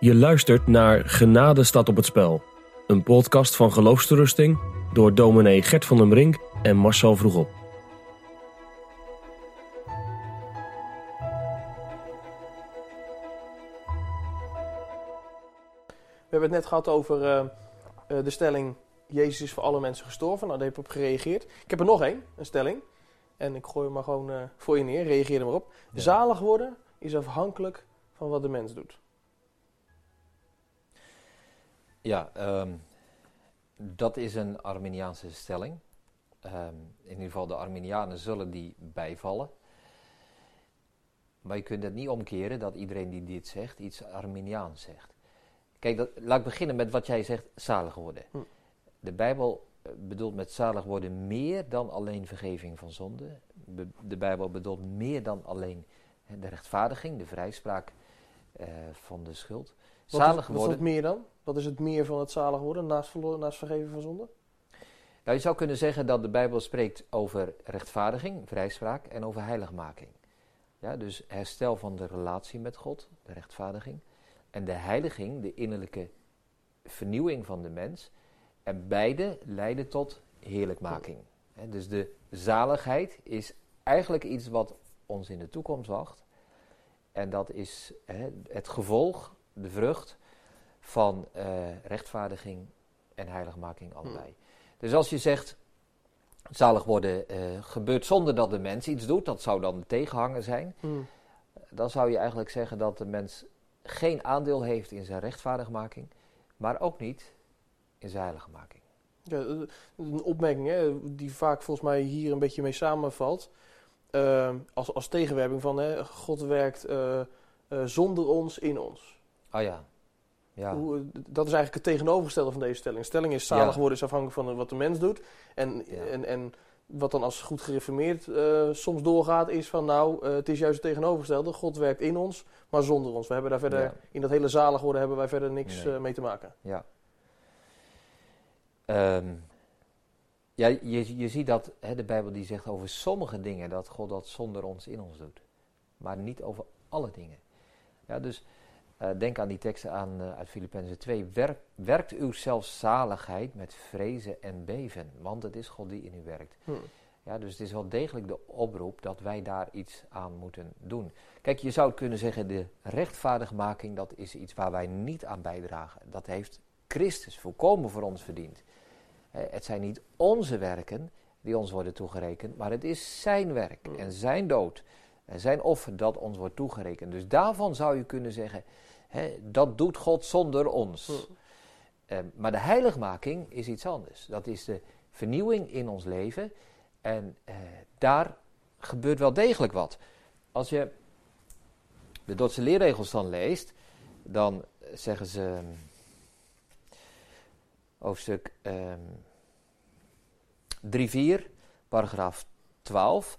Je luistert naar Genade staat op het spel. Een podcast van geloofsterusting door dominee Gert van den Brink en Marcel Vroegop. We hebben het net gehad over eh, eh, de stelling... Jezus is voor alle mensen gestorven. Nou, daar heb ik op gereageerd. Ik heb er nog één, een stelling. En ik gooi hem maar gewoon eh, voor je neer. Reageer er maar op. Ja. Zalig worden is afhankelijk van wat de mens doet. Ja, ehm, dat is een Arminiaanse stelling. Ehm, in ieder geval, de Arminianen zullen die bijvallen. Maar je kunt het niet omkeren dat iedereen die dit zegt iets Arminiaans zegt. Kijk, dat, laat ik beginnen met wat jij zegt, zalig worden. Hm. De Bijbel eh, bedoelt met zalig worden meer dan alleen vergeving van zonde. Be- de Bijbel bedoelt meer dan alleen de rechtvaardiging, de vrijspraak eh, van de schuld. Wat Zalig is, wat is worden. het meer dan? Wat is het meer van het zalig worden naast, naast vergeven van zonde? Nou, je zou kunnen zeggen dat de Bijbel spreekt over rechtvaardiging, vrijspraak en over heiligmaking. Ja, dus herstel van de relatie met God, de rechtvaardiging. En de heiliging, de innerlijke vernieuwing van de mens. En beide leiden tot heerlijkmaking. Dus de zaligheid is eigenlijk iets wat ons in de toekomst wacht. En dat is het gevolg, de vrucht van eh, rechtvaardiging en heiligmaking allebei. Dus als je zegt, zalig worden eh, gebeurt zonder dat de mens iets doet, dat zou dan de tegenhanger zijn. Hm. Dan zou je eigenlijk zeggen dat de mens geen aandeel heeft in zijn rechtvaardigmaking, maar ook niet in zijn heiligmaking. Ja, een opmerking hè, die vaak volgens mij hier een beetje mee samenvalt. Eh, als, als tegenwerping van hè, God werkt zonder ons in ons. Oh ja, ja, Hoe, eh, dat is eigenlijk het tegenovergestelde van deze stelling. Stelling is zalig Ja. worden is afhankelijk van wat de mens doet. En, Ja. en, en wat dan als goed gereformeerd eh, soms doorgaat is van nou, eh, het is juist het tegenovergestelde. God werkt in ons, maar zonder ons. We hebben daar verder, Ja. in dat hele zalig worden hebben wij verder niks Nee. mee te maken. ja. Ehm, ja, je, je ziet dat hè, de Bijbel die zegt over sommige dingen dat God dat zonder ons in ons doet, maar niet over alle dingen. Ja, dus eh, denk aan die teksten aan, eh, uit Filippenzen 2. Werk, werkt uw zelfzaligheid met vrezen en beven, want het is God die in u werkt. Hm. Ja, dus het is wel degelijk de oproep dat wij daar iets aan moeten doen. Kijk, je zou kunnen zeggen, de rechtvaardigmaking, dat is iets waar wij niet aan bijdragen. Dat heeft Christus volkomen voor ons verdiend. Eh, Het zijn niet onze werken die ons worden toegerekend, maar het is zijn werk Mm. en zijn dood zijn offer dat ons wordt toegerekend. Dus daarvan zou je kunnen zeggen, hè, dat doet God zonder ons. Hm. Eh, maar de heiligmaking is iets anders. Dat is de vernieuwing in ons leven. En eh, daar gebeurt wel degelijk wat. Als je de Dordtse leerregels dan leest, dan zeggen ze ehm, hoofdstuk ehm 3.4, paragraaf 12.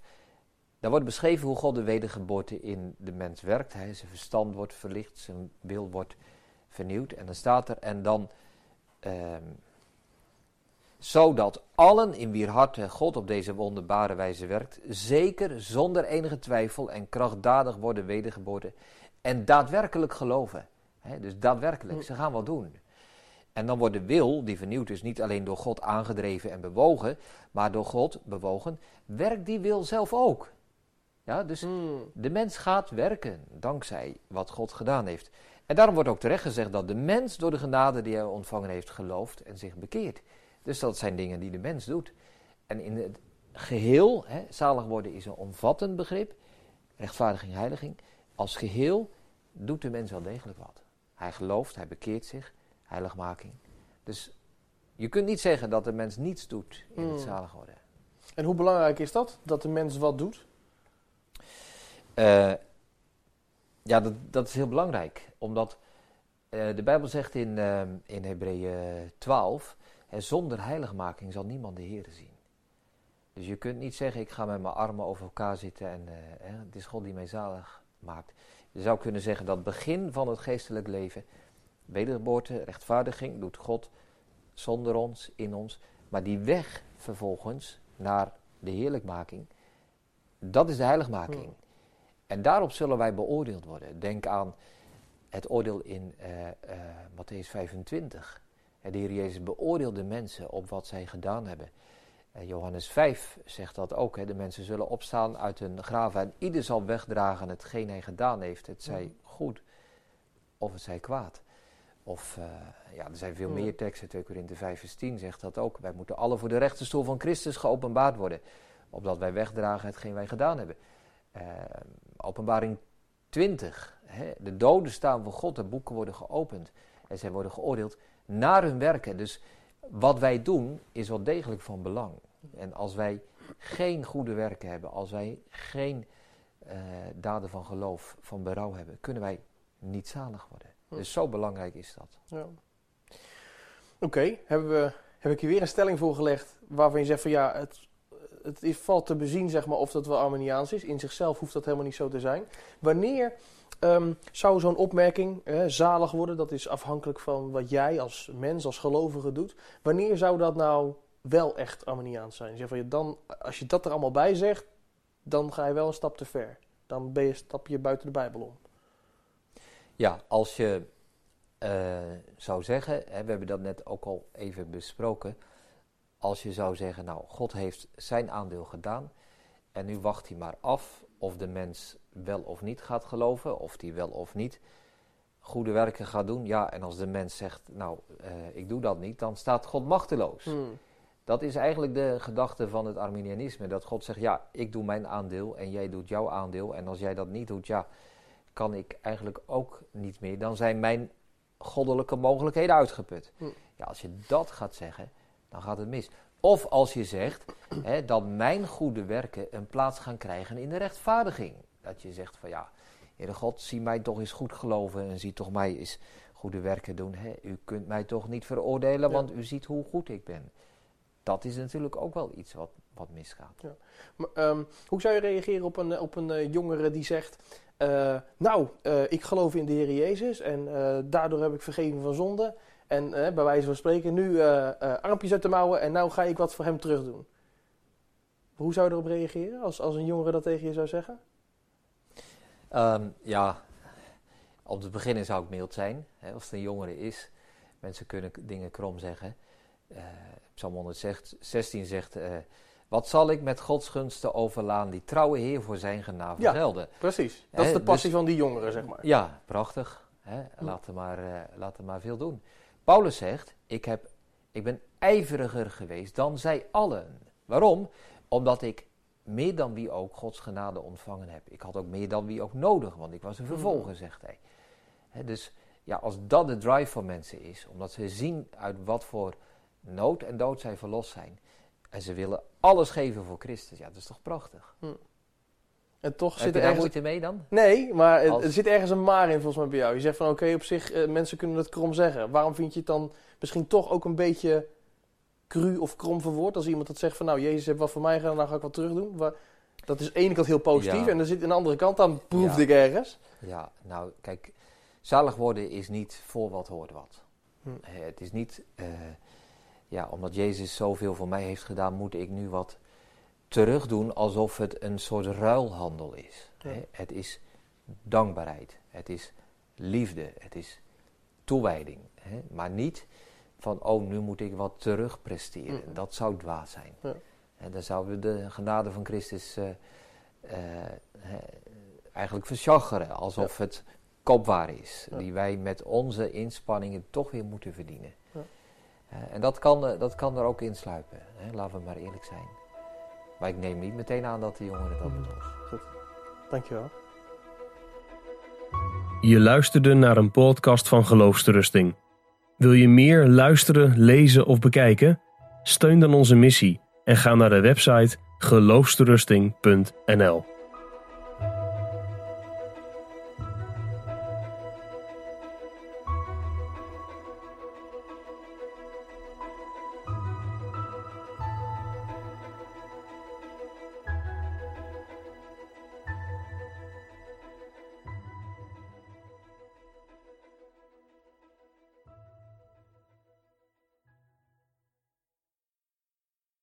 Daar wordt beschreven hoe God de wedergeboorte in de mens werkt. Hij, zijn verstand wordt verlicht, zijn wil wordt vernieuwd. En dan staat er, en dan ehm, zodat allen in wier harten God op deze wonderbare wijze werkt, zeker zonder enige twijfel en krachtdadig worden wedergeboren en daadwerkelijk geloven. Dus daadwerkelijk, ze gaan wat doen. En dan wordt de wil, die vernieuwd is, niet alleen door God aangedreven en bewogen, maar door God bewogen, werkt die wil zelf ook. Ja, dus Hm. de mens gaat werken dankzij wat God gedaan heeft. En daarom wordt ook terecht gezegd dat de mens door de genade die hij ontvangen heeft gelooft en zich bekeert. Dus dat zijn dingen die de mens doet. En in het geheel, hè, zalig worden is een omvattend begrip, rechtvaardiging, heiliging. Als geheel doet de mens wel degelijk wat. Hij gelooft, hij bekeert zich, heiligmaking. Dus je kunt niet zeggen dat de mens niets doet in het Hmm. zalig worden. En hoe belangrijk is dat? Dat de mens wat doet? Eh, ja, dat, dat is heel belangrijk. Omdat eh, de Bijbel zegt in, eh, in Hebreeën 12... hè, zonder heiligmaking zal niemand de Heer zien. Dus je kunt niet zeggen, ik ga met mijn armen over elkaar zitten... en het is God die mij zalig maakt. Je zou kunnen zeggen dat het begin van het geestelijk leven... wedergeboorte, rechtvaardiging, doet God zonder ons, in ons... maar die weg vervolgens naar de heerlijkmaking... dat is de heiligmaking. Hmm. En daarop zullen wij beoordeeld worden. Denk aan het oordeel in uh, uh, Matthäus 25. De Heer Jezus beoordeelt de mensen op wat zij gedaan hebben. Uh, Johannes 5 zegt dat ook. Hè. De mensen zullen opstaan uit hun graven en ieder zal wegdragen hetgeen hij gedaan heeft. Het zij goed of het zij kwaad. Of, ja, er zijn veel meer teksten. 2 Korinthe 5 vers 10 zegt dat ook. Wij moeten alle voor de rechterstoel van Christus geopenbaard worden. Opdat wij wegdragen hetgeen wij gedaan hebben. Openbaring 20. Hè, de doden staan voor God, de boeken worden geopend. En zij worden geoordeeld naar hun werken. Dus wat wij doen is wel degelijk van belang. En als wij geen goede werken hebben, als wij geen uh, daden van geloof, van berouw hebben, kunnen wij niet zalig worden. Dus zo belangrijk is dat. Ja. Oké, okay, heb ik hier weer een stelling voorgelegd waarvan je zegt van ja, het, het is, valt te bezien zeg maar, of dat wel Arminiaans is. In zichzelf hoeft dat helemaal niet zo te zijn. Wanneer um, zou zo'n opmerking zalig worden? Dat is afhankelijk van wat jij als mens, als gelovige doet. Wanneer zou dat nou wel echt Arminiaans zijn? Zeg van, dan, als je dat er allemaal bij zegt, dan ga je wel een stap te ver. Dan ben je, stap je buiten de Bijbel om. Ja, als je uh, zou zeggen, hè, we hebben dat net ook al even besproken als je zou zeggen, nou, God heeft zijn aandeel gedaan en nu wacht hij maar af of de mens wel of niet gaat geloven, of die wel of niet goede werken gaat doen. Ja, en als de mens zegt, nou, uh, ik doe dat niet, dan staat God machteloos. Hmm. Dat is eigenlijk de gedachte van het Arminianisme, dat God zegt, ja, ik doe mijn aandeel en jij doet jouw aandeel. En als jij dat niet doet, ja, kan ik eigenlijk ook niet meer. Dan zijn mijn goddelijke mogelijkheden uitgeput. Hmm. Ja, als je dat gaat zeggen, dan gaat het mis. Of als je zegt hè, dat mijn goede werken een plaats gaan krijgen in de rechtvaardiging. Dat je zegt van ja, Heere God, zie mij toch eens goed geloven en zie toch mij eens goede werken doen. Hè. U kunt mij toch niet veroordelen, want u ziet hoe goed ik ben. Dat is natuurlijk ook wel iets wat, wat misgaat. Ja. Maar, ehm, hoe zou je reageren op een, op een uh, jongere die zegt... Uh, nou, uh, ik geloof in de Heer Jezus en daardoor heb ik vergeving van zonde... En bij wijze van spreken, nu uh, armpjes uit de mouwen en nou ga ik wat voor hem terug doen. Hoe zou je erop reageren als, als een jongere dat tegen je zou zeggen? Um, ja, op het begin zou ik mild zijn. Hè, als het een jongere is. Mensen kunnen dingen krom zeggen. Uh, Psalm 116 zegt... Uh, wat zal ik met Gods gunsten overlaan die trouwe Heer voor zijn genade gelden? Ja, precies. Dat is de passie dus van die jongeren, zeg maar. Ja, prachtig. Hè? Laat, er maar, uh, laat er maar veel doen. Paulus zegt, ik, heb, ik ben ijveriger geweest dan zij allen. Waarom? Omdat ik meer dan wie ook Gods genade ontvangen heb. Ik had ook meer dan wie ook nodig, want ik was een vervolger, mm. zegt hij. dus ja, als dat de drive voor mensen is, omdat ze zien uit wat voor nood en dood zij verlost zijn, en ze willen alles geven voor Christus, ja, dat is toch prachtig. Mm. En toch Heb zit er ergens... moeite mee dan? Nee, maar er zit ergens een maar in volgens mij bij jou. Je zegt van oké, op zich, uh, mensen kunnen het krom zeggen. Waarom vind je het dan misschien toch ook een beetje cru of krom verwoord? Als iemand dat zegt van nou, Jezus heeft wat voor mij gedaan, dan ga ik wat terug doen. dat is aan de ene kant heel positief en er zit aan de andere kant, dan proefde ik ergens. Ja, nou kijk, zalig worden is niet voor wat hoort wat. Hm. Het is niet, uh, ja, omdat Jezus zoveel voor mij heeft gedaan, moet ik nu wat terugdoen alsof het een soort ruilhandel is. Het is dankbaarheid, het is liefde, het is toewijding. Hè? Maar niet van, oh, nu moet ik wat terugpresteren. Dat zou dwaas zijn. Ja. En dan zouden we de genade van Christus uh, uh, eigenlijk verschaggeren, alsof het koopwaar is, die wij met onze inspanningen toch weer moeten verdienen. en dat kan, dat kan er ook insluipen, hè? laten we maar eerlijk zijn. Maar ik neem niet meteen aan dat de jongeren dat bedoelt. Goed, dankjewel. Je luisterde naar een podcast van Geloofsterusting. Wil je meer luisteren, lezen of bekijken? Steun dan onze missie en ga naar de website geloofsterusting.nl.